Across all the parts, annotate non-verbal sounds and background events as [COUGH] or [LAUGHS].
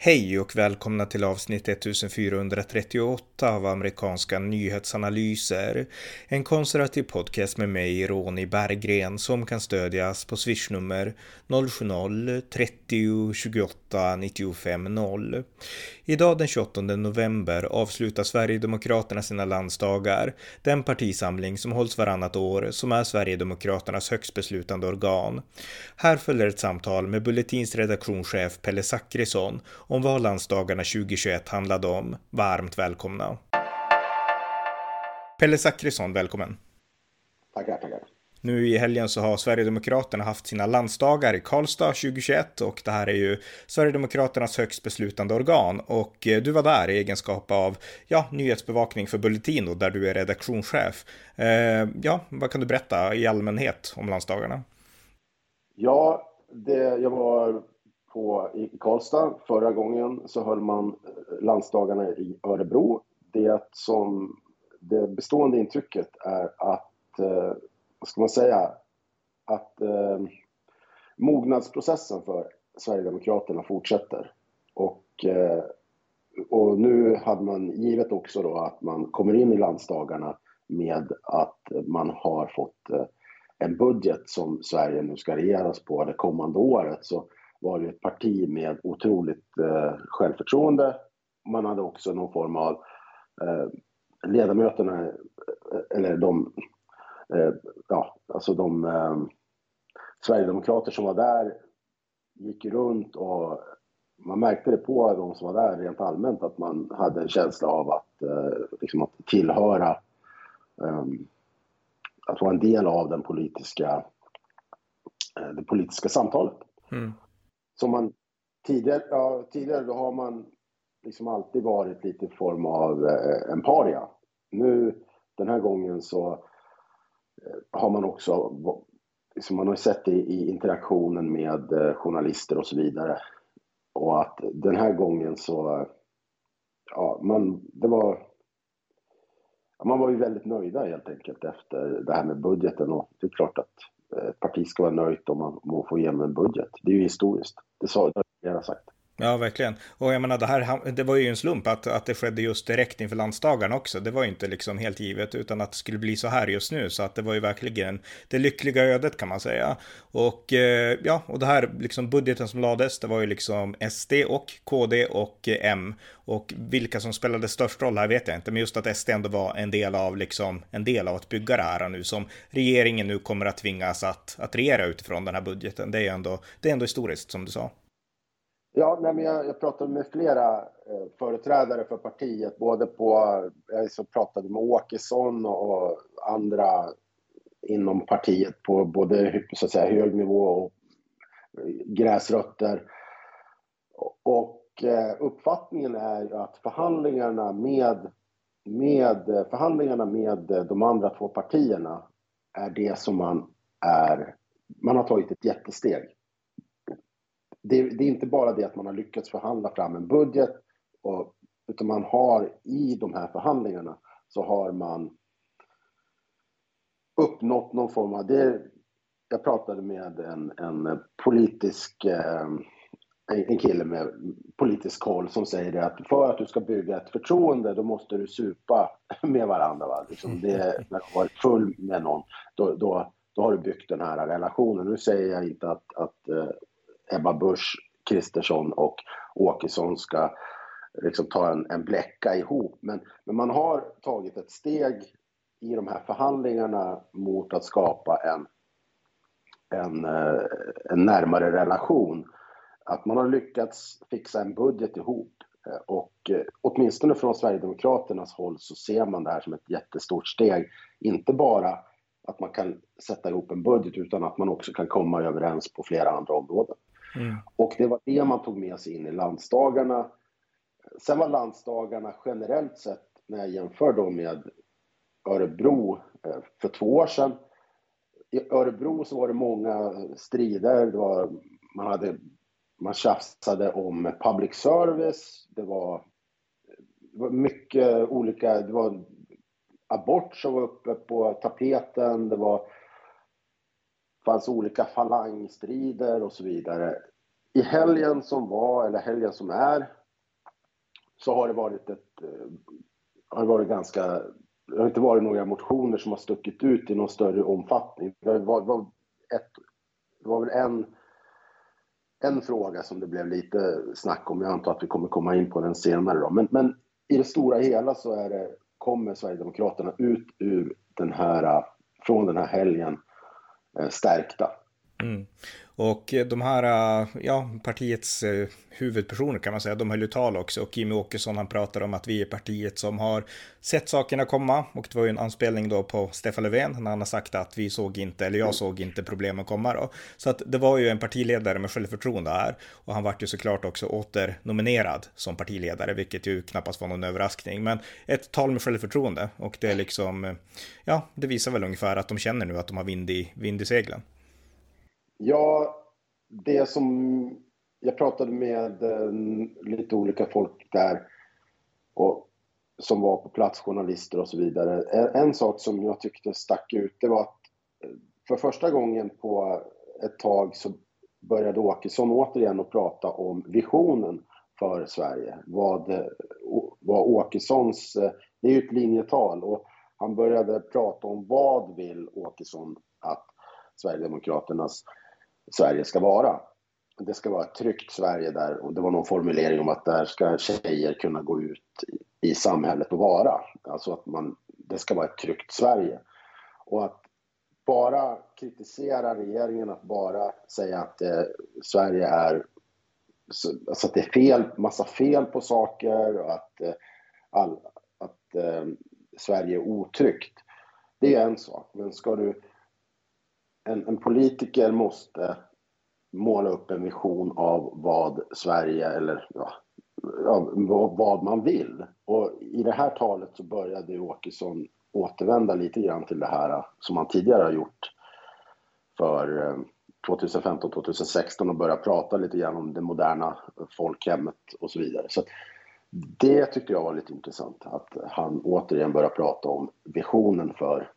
Hej och välkomna till avsnitt 1438 av amerikanska nyhetsanalyser. En konservativ podcast med mig, Ronny Berggren, som kan stödjas på swishnummer 070-30 28 95 0. Idag den 28 november avslutar Sverigedemokraterna sina landsdagar, den partisamling som hålls varannat år som är Sverigedemokraternas högst beslutande organ. Här följer ett samtal med Bulletins redaktionschef Pelle Zackrisson om vad landsdagarna 2021 handlade om. Varmt välkomna! Pelle Zackrisson, välkommen! Tackar, tackar! Nu i helgen så har Sverigedemokraterna haft sina landsdagar i Karlstad 2021 och det här är ju Sverigedemokraternas högst beslutande organ och eh, du var där i egenskap av ja, nyhetsbevakning för Bulletino där du är redaktionschef. Eh, ja, vad kan du berätta i allmänhet om landsdagarna? Ja, det, jag var på, i Karlstad. Förra gången så höll man eh, landsdagarna i Örebro. Det som det bestående intrycket är att, eh, vad ska man säga, att eh, mognadsprocessen för Sverigedemokraterna fortsätter. Och, eh, och nu hade man, givet också då att man kommer in i landsdagarna med att man har fått eh, en budget som Sverige nu ska regeras på det kommande året, så var ju ett parti med otroligt eh, självförtroende. Man hade också någon form av eh, ledamöterna, eh, eller de, eh, ja, alltså de eh, Sverigedemokrater som var där gick runt och man märkte det på de som var där rent allmänt att man hade en känsla av att, eh, liksom att tillhöra, ehm, att vara en del av den politiska, eh, det politiska samtalet. Mm som man tidigare, ja, tidigare då har man liksom alltid varit lite i form av eh, en paria. Nu den här gången så eh, har man också, liksom man har sett det i interaktionen med eh, journalister och så vidare. Och att den här gången så, ja, man, det var, man var ju väldigt nöjda helt enkelt efter det här med budgeten och det är klart att ett parti ska vara nöjt om man, om man får igenom en budget. Det är ju historiskt. Det sa jag sagt. Ja, verkligen. Och jag menar, det, här, det var ju en slump att, att det skedde just direkt inför landsdagarna också. Det var ju inte liksom helt givet, utan att det skulle bli så här just nu. Så att det var ju verkligen det lyckliga ödet kan man säga. Och eh, ja, och det här liksom budgeten som lades, det var ju liksom SD och KD och eh, M. Och vilka som spelade störst roll här vet jag inte, men just att SD ändå var en del av liksom en del av att bygga det här nu som regeringen nu kommer att tvingas att, att regera utifrån den här budgeten. Det är ju ändå, det är ändå historiskt som du sa. Ja, nej, men jag, jag pratade med flera eh, företrädare för partiet, både på, jag så pratade med Åkesson och andra inom partiet på både så att säga, hög nivå och gräsrötter. Och eh, uppfattningen är att förhandlingarna med, med, förhandlingarna med de andra två partierna är det som man är, man har tagit ett jättesteg det, det, är inte bara det att man har lyckats förhandla fram en budget, och, utan man har i de här förhandlingarna så har man uppnått någon form av... Det, jag pratade med en, en politisk eh, en kille med politisk koll som säger det att för att du ska bygga ett förtroende då måste du supa [LAUGHS] med varandra. Va? Liksom det, [LAUGHS] när du har varit full med någon, då, då, då har du byggt den här relationen. Nu säger jag inte att, att eh, Ebba Busch, Kristersson och Åkesson ska liksom ta en, en bläcka ihop. Men, men man har tagit ett steg i de här förhandlingarna mot att skapa en, en, eh, en närmare relation. Att man har lyckats fixa en budget ihop. Eh, och eh, åtminstone från Sverigedemokraternas håll så ser man det här som ett jättestort steg. Inte bara att man kan sätta ihop en budget utan att man också kan komma överens på flera andra områden. Mm. Och det var det man tog med sig in i landsdagarna. Sen var landsdagarna generellt sett, när jag jämför då med Örebro eh, för två år sedan. I Örebro så var det många strider, det var, man, hade, man tjafsade om public service, det var, det var mycket olika, det var abort som var uppe på tapeten, det var fanns olika falangstrider och så vidare. i helgen som var, eller helgen som är, så har det varit ett, eh, har det varit ganska, det har inte varit några motioner som har stuckit ut i någon större omfattning. Det var, var, ett, det var väl en, en fråga som det blev lite snack om, jag antar att vi kommer komma in på den senare då. Men, men i det stora hela så är det, kommer Sverigedemokraterna ut ur den här, från den här helgen Eh, stärkta. Mm. Och eh, de här, eh, ja, partiets eh, huvudpersoner kan man säga, de höll ju tal också. Och Jimmy Åkesson han pratar om att vi är partiet som har sett sakerna komma. Och det var ju en anspelning då på Stefan Löfven när han har sagt att vi såg inte, eller jag såg inte problemen komma då. Så att det var ju en partiledare med självförtroende här. Och han vart ju såklart också åternominerad som partiledare, vilket ju knappast var någon överraskning. Men ett tal med självförtroende och det är liksom, ja, det visar väl ungefär att de känner nu att de har vind i, vind i seglen. Ja, det som... Jag pratade med eh, lite olika folk där och, som var på plats, journalister och så vidare. En, sak som jag tyckte stack ut, det var att eh, för första gången på ett tag så började Åkesson återigen att prata om visionen för Sverige. Vad, eh, vad Åkessons... Det är ju ett linjetal och han började prata om vad vill Åkesson att Sverigedemokraternas Sverige ska vara. Det ska vara ett tryggt Sverige där, och det var någon formulering om att där ska tjejer kunna gå ut i samhället och vara. Alltså att man, det ska vara ett tryggt Sverige. Och att bara kritisera regeringen, att bara säga att eh, Sverige är alltså att det är fel, massa fel på saker och att, eh, all, att eh, Sverige är otryggt. Det är en sak, men ska du en, en, politiker måste måla upp en vision av vad Sverige, eller ja, ja, vad man vill. Och i det här talet så började Åkesson återvända lite grann till det här som han tidigare har gjort för eh, 2015-2016 och börja prata lite grann om det moderna folkhemmet och så vidare. Så det tyckte jag var lite intressant, att han återigen börjar prata om visionen för,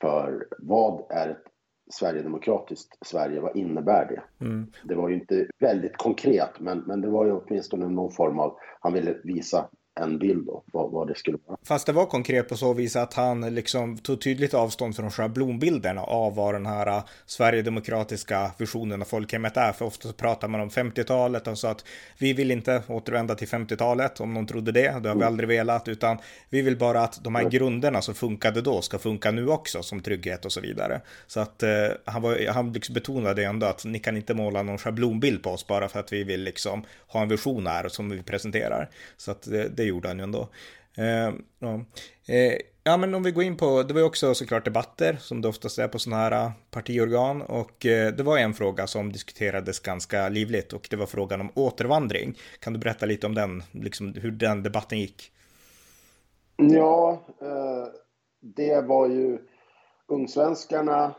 för vad är ett Sverigedemokratiskt Sverige, vad innebär det? Mm. Det var ju inte väldigt konkret, men, men det var ju åtminstone någon form av, han ville visa en bild då, vad, vad det skulle vara. Fast det var konkret på så vis att han liksom tog tydligt avstånd från schablonbilderna av vad den här äh, Sverigedemokratiska visionen av folkhemmet är. För ofta så pratar man om 50-talet och så att vi vill inte återvända till 50-talet, om någon trodde det, det har vi mm. aldrig velat, utan vi vill bara att de här mm. grunderna som funkade då ska funka nu också, som trygghet och så vidare. Så att eh, han, var, han liksom betonade ändå att ni kan inte måla någon schablonbild på oss bara för att vi vill liksom ha en vision här som vi presenterar. Så att det, det gjorde han ju ändå. Eh, ja. Eh, ja, men om vi går in på, det var ju också såklart debatter som det oftast är på sådana här eh, partiorgan och eh, det var en fråga som diskuterades ganska livligt och det var frågan om återvandring. Kan du berätta lite om den, liksom hur den debatten gick? Ja, eh, det var ju ungsvenskarna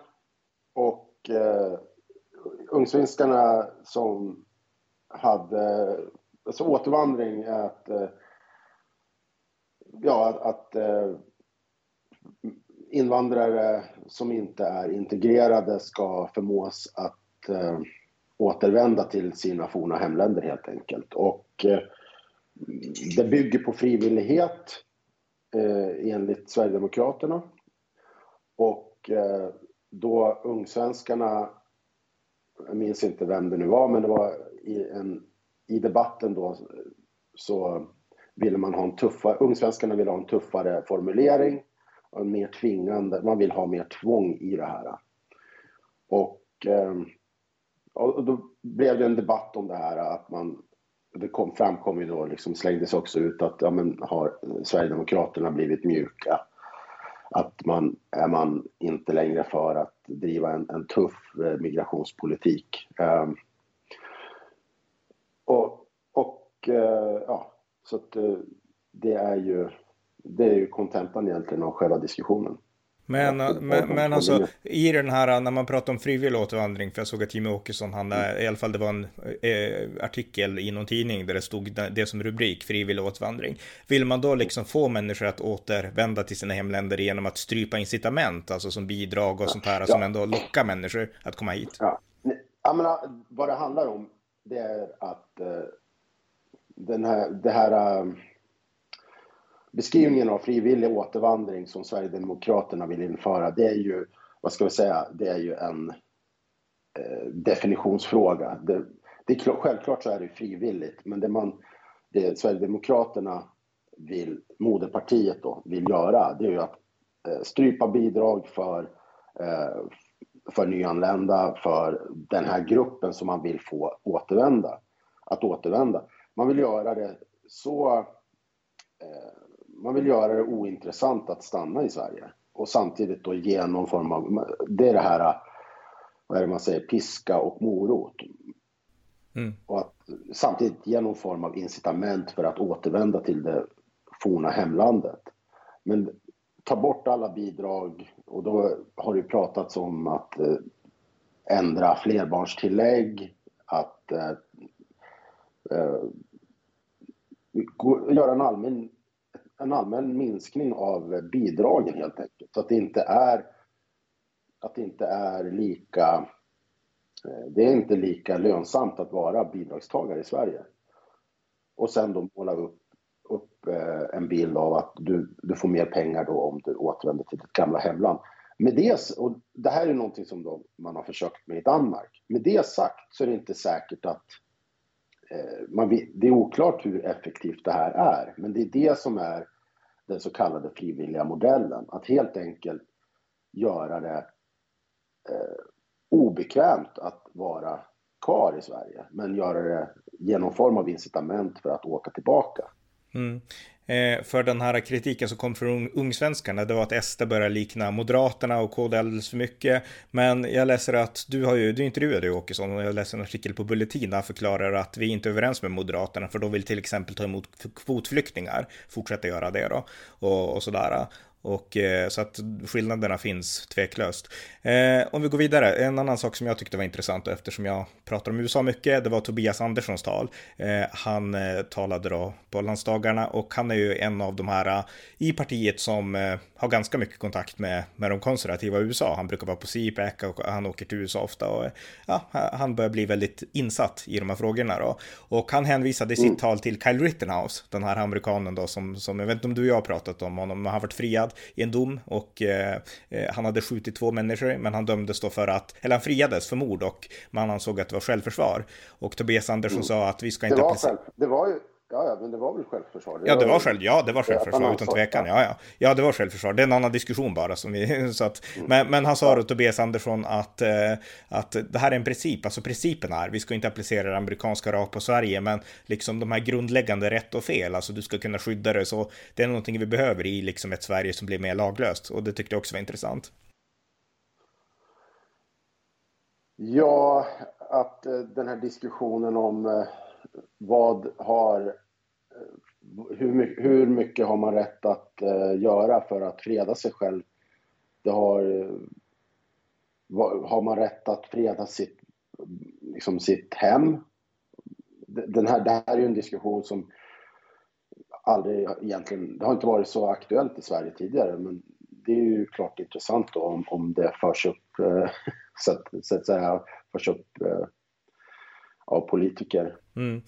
och eh, ungsvenskarna som hade, alltså återvandring är att eh, ja, att, att eh, invandrare som inte är integrerade ska förmås att eh, återvända till sina forna hemländer helt enkelt. Och eh, det bygger på frivillighet eh, enligt Sverigedemokraterna. Och eh, då ungsvenskarna, jag minns inte vem det nu var, men det var i, en, i debatten då så ville man ha en tuffare, ungsvenskarna ville ha en tuffare formulering och en mer tvingande, man vill ha mer tvång i det här. Och, ehm, och då blev det en debatt om det här att man, det kom, framkom ju då, liksom slängdes också ut att ja, men har Sverigedemokraterna blivit mjuka? Att man är man inte längre för att driva en, en tuff eh, migrationspolitik. Ehm, och, och eh, ja, så att eh, det är ju det är ju kontentan egentligen av själva diskussionen. Men, men, men alltså i den här, när man pratar om frivillig återvandring, för jag såg att Jimmy Åkesson, han, i alla fall det var en eh, artikel i någon tidning där det stod det som rubrik, frivillig återvandring. Vill man då liksom få människor att återvända till sina hemländer genom att strypa incitament, alltså som bidrag och sånt här, ja. som ändå lockar människor att komma hit? Ja, jag menar, vad det handlar om det är att eh, den här, det här äh, beskrivningen av frivillig återvandring som Sverigedemokraterna vill införa, det är ju, vad ska vi säga, det är ju en äh, definitionsfråga. Det, det är klart, självklart så är det frivilligt, men det man, det Sverigedemokraterna vill, moderpartiet då, vill göra, det är ju att äh, strypa bidrag för eh, för nyanlända, för den här gruppen som man vill få återvända, att återvända. Man vill göra det så... Eh, man vill göra det ointressant att stanna i Sverige och samtidigt då ge någon form av... Det är det här, vad är det man säger, piska och morot. Mm. Och att samtidigt ge någon form av incitament för att återvända till det forna hemlandet. Men ta bort alla bidrag och då har det pratats om att eh, ändra flerbarnstillägg, att eh, göra en allmän, en allmän minskning av bidragen helt enkelt. Så att det inte är, att det inte är lika eh, det är inte lika lönsamt att vara bidragstagare i Sverige. Och sen då måla upp upp eh, en bild av att du, du får mer pengar då om du återvänder till ditt gamla hemland. Med det, och det här är någonting som då man har försökt med i Danmark. Med det sagt så är det inte säkert att eh, Eh, man, det är oklart hur effektivt det här är, men det är det som är den så kallade frivilliga modellen. Att helt enkelt göra det eh, obekvämt att vara kvar i Sverige, men göra det genom form av incitament för att åka tillbaka. Mm. Eh, för den här kritiken som kom från ungsvenskarna, det var att SD börjar likna Moderaterna och KD alldeles för mycket. Men jag läser att du har ju, du intervjuade ju Åkesson och jag läser en artikel på Bulletin där förklarar att vi inte är överens med Moderaterna för de vill till exempel ta emot kvotflyktingar, fortsätta göra det då och, och sådär. Och eh, så att skillnaderna finns tveklöst. Eh, om vi går vidare, en annan sak som jag tyckte var intressant och eftersom jag pratar om USA mycket, det var Tobias Anderssons tal. Eh, han eh, talade då på landsdagarna och han är ju en av de här eh, i partiet som eh, har ganska mycket kontakt med, med de konservativa i USA. Han brukar vara på CPAC och han åker till USA ofta och ja, han börjar bli väldigt insatt i de här frågorna då. Och han hänvisade i sitt mm. tal till Kyle Rittenhouse, den här amerikanen då som, som jag vet inte om du och jag har pratat om honom, men han har varit friad i en dom och eh, han hade skjutit två människor men han dömdes då för att, eller han friades för mord och man ansåg att det var självförsvar. Och Tobias Andersson mm. sa att vi ska inte... Det var, själv, det var ju Ja, ja, men det var väl självförsvar? Det ja, det var, själv, ja, det var självförsvar utan tvekan. Ja, ja. ja, det var självförsvar. Det är en annan diskussion bara. Som vi, [LAUGHS] så att, mm. men, men han sa då, Tobias Andersson, att, eh, att det här är en princip. Alltså principen är, vi ska inte applicera det amerikanska rakt på Sverige, men liksom de här grundläggande rätt och fel, alltså du ska kunna skydda det. Så det är någonting vi behöver i liksom ett Sverige som blir mer laglöst. Och det tyckte jag också var intressant. Ja, att eh, den här diskussionen om eh, vad har eh, hur mycket, hur mycket har man rätt att eh, göra för att freda sig själv? Det har, eh, har man rätt att freda sitt, liksom sitt hem? Den här, det här är ju en diskussion som aldrig egentligen, det har inte varit så aktuellt i Sverige tidigare, men det är ju klart intressant då om, om det förs upp, [LAUGHS] så, att, så att säga, förs upp av politiker. Mm.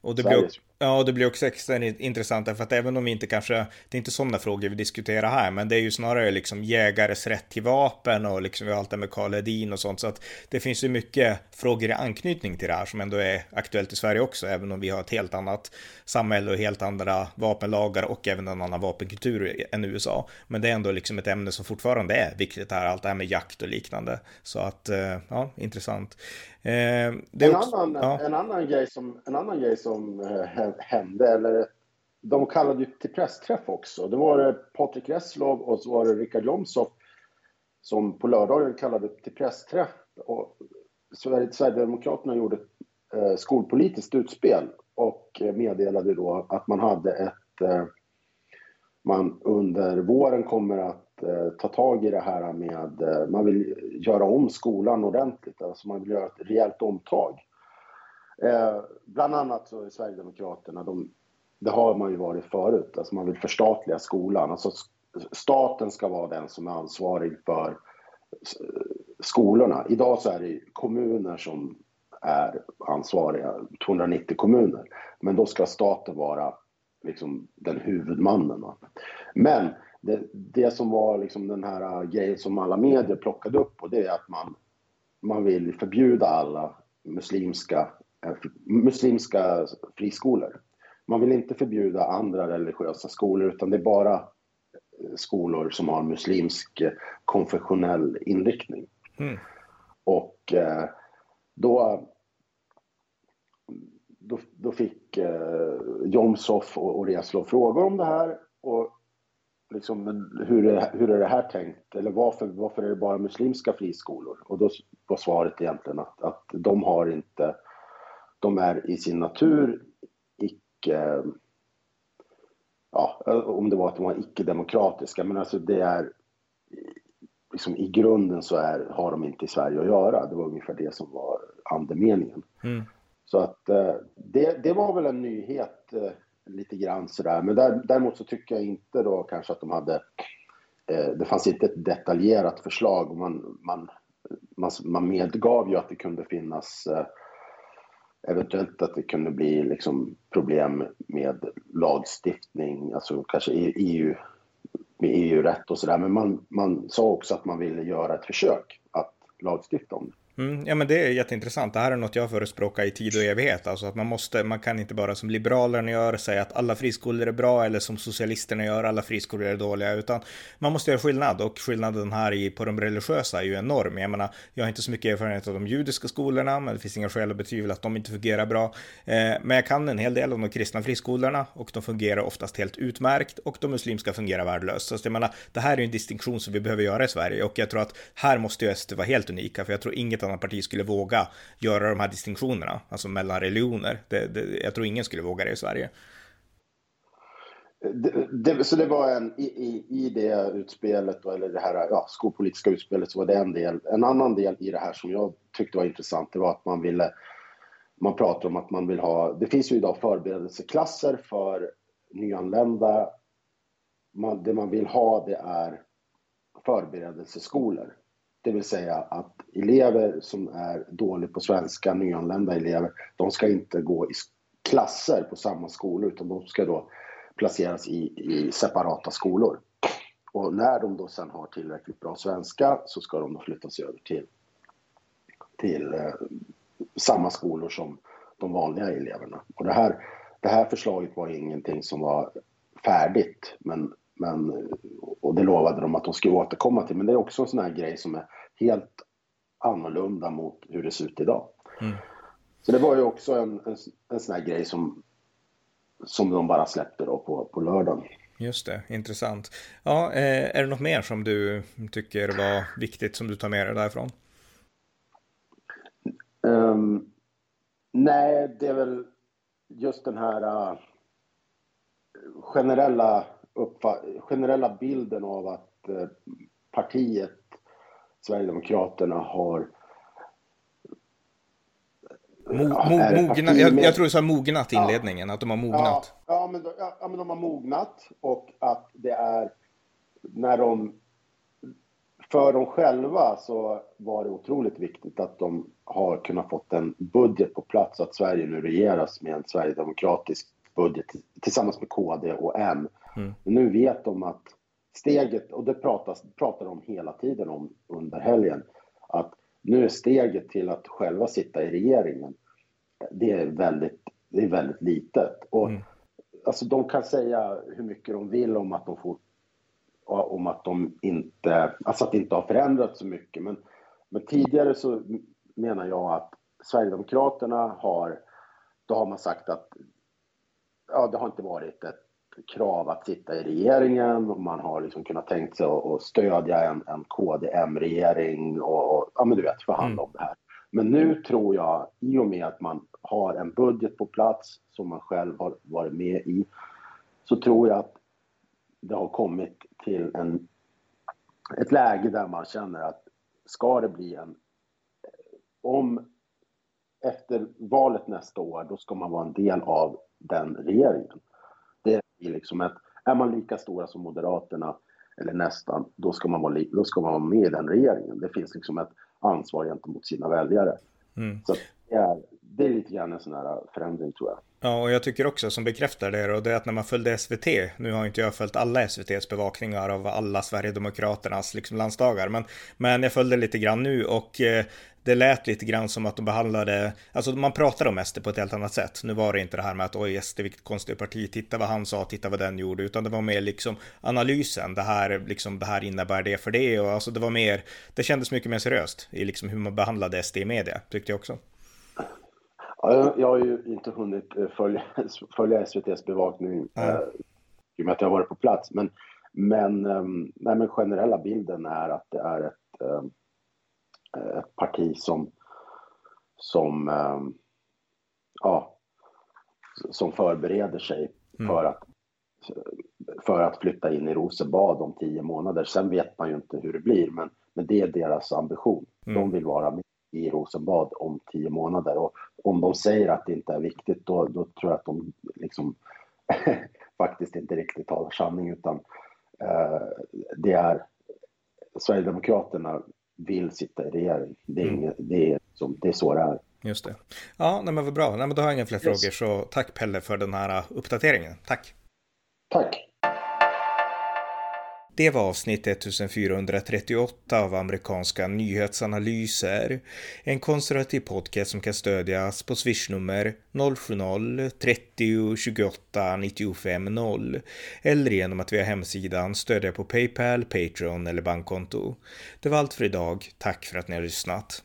Och det blir, ja, det blir också extra intressant för att även om vi inte kanske, det är inte sådana frågor vi diskuterar här, men det är ju snarare liksom jägares rätt till vapen och liksom vi har allt det med Karl Hedin och sånt, så att det finns ju mycket frågor i anknytning till det här som ändå är aktuellt i Sverige också, även om vi har ett helt annat samhälle och helt andra vapenlagar och även en annan vapenkultur än USA. Men det är ändå liksom ett ämne som fortfarande är viktigt här, allt det här med jakt och liknande. Så att, eh, ja, intressant. Eh, en, också, annan, ja. en, annan grej som, en annan grej som eh, hände, eller de kallade ju till pressträff också. Det var det Patrik Reslow och så var det Richard Jomshof som på lördagen kallade till pressträff. Och Sverigedemokraterna gjorde ett eh, skolpolitiskt utspel och meddelade då att man hade ett... Eh, man under våren kommer att eh, Eh, ta tag i det här med, eh, man vill göra om skolan ordentligt, alltså man vill göra ett rejält omtag. Eh, bland annat så är Sverigedemokraterna, de, det har man ju varit förut, alltså man vill förstatliga skolan. Alltså staten ska vara den som är ansvarig för skolorna. Idag så är det kommuner som är ansvariga, 290 kommuner. Men då ska staten vara liksom den huvudmannen. Men det, det som var liksom den här grejen som alla medier plockade upp och det är att man, man vill förbjuda alla muslimska, äh, muslimska friskolor. Man vill inte förbjuda andra religiösa skolor utan det är bara eh, skolor som har muslimsk konfessionell inriktning. Mm. Och då, då, då, fick eh, Jomshof och, och Reslov frågor om det här. Och liksom, hur, är, hur är det här tänkt? Eller varför, varför är det bara muslimska friskolor? Och då var svaret egentligen att, att de har inte, de är i sin natur icke, ja, om det var att de var icke-demokratiska, men alltså det är, liksom i grunden så är, har de inte i Sverige att göra. Det var ungefär det som var andemeningen. Mm. Så att eh, det, det var väl en nyhet eh, lite grann sådär. Men där, däremot så tycker jag inte då kanske att de hade... Eh, det fanns inte ett detaljerat förslag. Man, man, man, man medgav ju att det kunde finnas eh, eventuellt att det kunde bli liksom problem med lagstiftning, alltså kanske EU, med EU-rätt och sådär. Men man, man sa också att man ville göra ett försök att lagstifta om det. Mm, ja men det är jätteintressant. Det här är något jag förespråkar i tid och evighet. Alltså att man måste, man kan inte bara som liberalerna gör säga att alla friskolor är bra eller som socialisterna gör, alla friskolor är dåliga. Utan man måste göra skillnad och skillnaden här i, på de religiösa är ju enorm. Jag menar, jag har inte så mycket erfarenhet av de judiska skolorna, men det finns inga skäl att betvivla att de inte fungerar bra. Eh, men jag kan en hel del om de kristna friskolorna och de fungerar oftast helt utmärkt och de muslimska fungerar värdelöst. Så jag menar, det här är ju en distinktion som vi behöver göra i Sverige och jag tror att här måste ju SD vara helt unika, för jag tror inget annat parti skulle våga göra de här distinktionerna, alltså mellan religioner. Det, det, jag tror ingen skulle våga det i Sverige. Det, det, så det var en, i, i, i det utspelet, eller det här ja, skolpolitiska utspelet, så var det en del. En annan del i det här som jag tyckte var intressant, det var att man ville, man pratar om att man vill ha, det finns ju idag förberedelseklasser för nyanlända. Man, det man vill ha det är förberedelseskolor. Det vill säga att elever som är dåliga på svenska, nyanlända elever, de ska inte gå i klasser på samma skolor utan de ska då placeras i, i separata skolor. Och när de då sen har tillräckligt bra svenska så ska de då flyttas över till, till eh, samma skolor som de vanliga eleverna. Och det här, det här förslaget var ingenting som var färdigt men men, och det lovade de att de skulle återkomma till. Men det är också en sån här grej som är helt annorlunda mot hur det ser ut idag. Mm. Så det var ju också en, en, en sån här grej som, som de bara släppte då på, på lördagen. Just det, intressant. Ja, eh, är det något mer som du tycker var viktigt som du tar med dig därifrån? Um, nej, det är väl just den här uh, generella generella bilden av att eh, partiet Sverigedemokraterna har Mo, mo, mogna, jag, jag, tror du sa mognat i inledningen, ja, att de har mognat. Ja, ja, men, ja, men de har mognat och att det är när de för dem själva så var det otroligt viktigt att de har kunnat fått en budget på plats, att Sverige nu regeras med en sverigedemokratisk budget tillsammans med KD och M. Mm. Nu vet de att steget, och det pratas, pratar de hela tiden om under helgen, att nu är steget till att själva sitta i regeringen, det är väldigt, det är väldigt litet. Och mm. alltså, de kan säga hur mycket de vill om att de får om att de inte, alltså att det inte har förändrats så mycket. Men, men tidigare så menar jag att Sverigedemokraterna har, då har man sagt att ja, det har inte varit ett krav att sitta i regeringen och man har liksom kunnat tänkt sig att stödja en, en KDM-regering och, och, ja men du vet förhandla mm. om det här. Men nu tror jag, i och med att man har en budget på plats som man själv har varit med i, så tror jag att det har kommit till en, ett läge där man känner att ska det bli en... Om efter valet nästa år, då ska man vara en del av den regeringen. Liksom ett, är man lika stora som Moderaterna, eller nästan, då ska, man vara, då ska man vara med i den regeringen. Det finns liksom ett ansvar gentemot sina väljare. Mm. Så det är, det är lite grann en sån här förändring tror jag. Ja, och jag tycker också som bekräftar det och det är att när man följde SVT, nu har inte jag följt alla SVTs bevakningar av alla Sverigedemokraternas liksom landsdagar, men, men jag följde lite grann nu och eh, det lät lite grann som att de behandlade, alltså man pratade om SD på ett helt annat sätt. Nu var det inte det här med att oj SD vilket konstigt parti, titta vad han sa, titta vad den gjorde, utan det var mer liksom analysen, det här, liksom, det här innebär det för det och alltså det var mer, det kändes mycket mer seriöst i liksom hur man behandlade SD i media, tyckte jag också. Ja, jag har ju inte hunnit eh, följa, [LAUGHS] följa SVTs bevakning mm. eh, i och med att jag har varit på plats. Men, men, um, nej, men generella bilden är att det är ett, um, ett parti som, som, um, ja, som förbereder sig mm. för, att, för att flytta in i Rosenbad om tio månader. Sen vet man ju inte hur det blir, men, men det är deras ambition. Mm. De vill vara med i Rosenbad om tio månader. Och om de säger att det inte är viktigt, då, då tror jag att de liksom [LAUGHS] faktiskt inte riktigt talar sanning, utan eh, det är Sverigedemokraterna vill sitta i regering. Det är, mm. inget, det är, som, det är så det är. Just det. Ja, nej, men vad bra. Nej, men då har jag inga fler yes. frågor, så tack Pelle för den här uppdateringen. Tack. Tack. Det var avsnitt 1438 av amerikanska nyhetsanalyser. En konservativ podcast som kan stödjas på swishnummer 070-30 28 95 0 eller genom att via hemsidan stödja på Paypal, Patreon eller bankkonto. Det var allt för idag. Tack för att ni har lyssnat.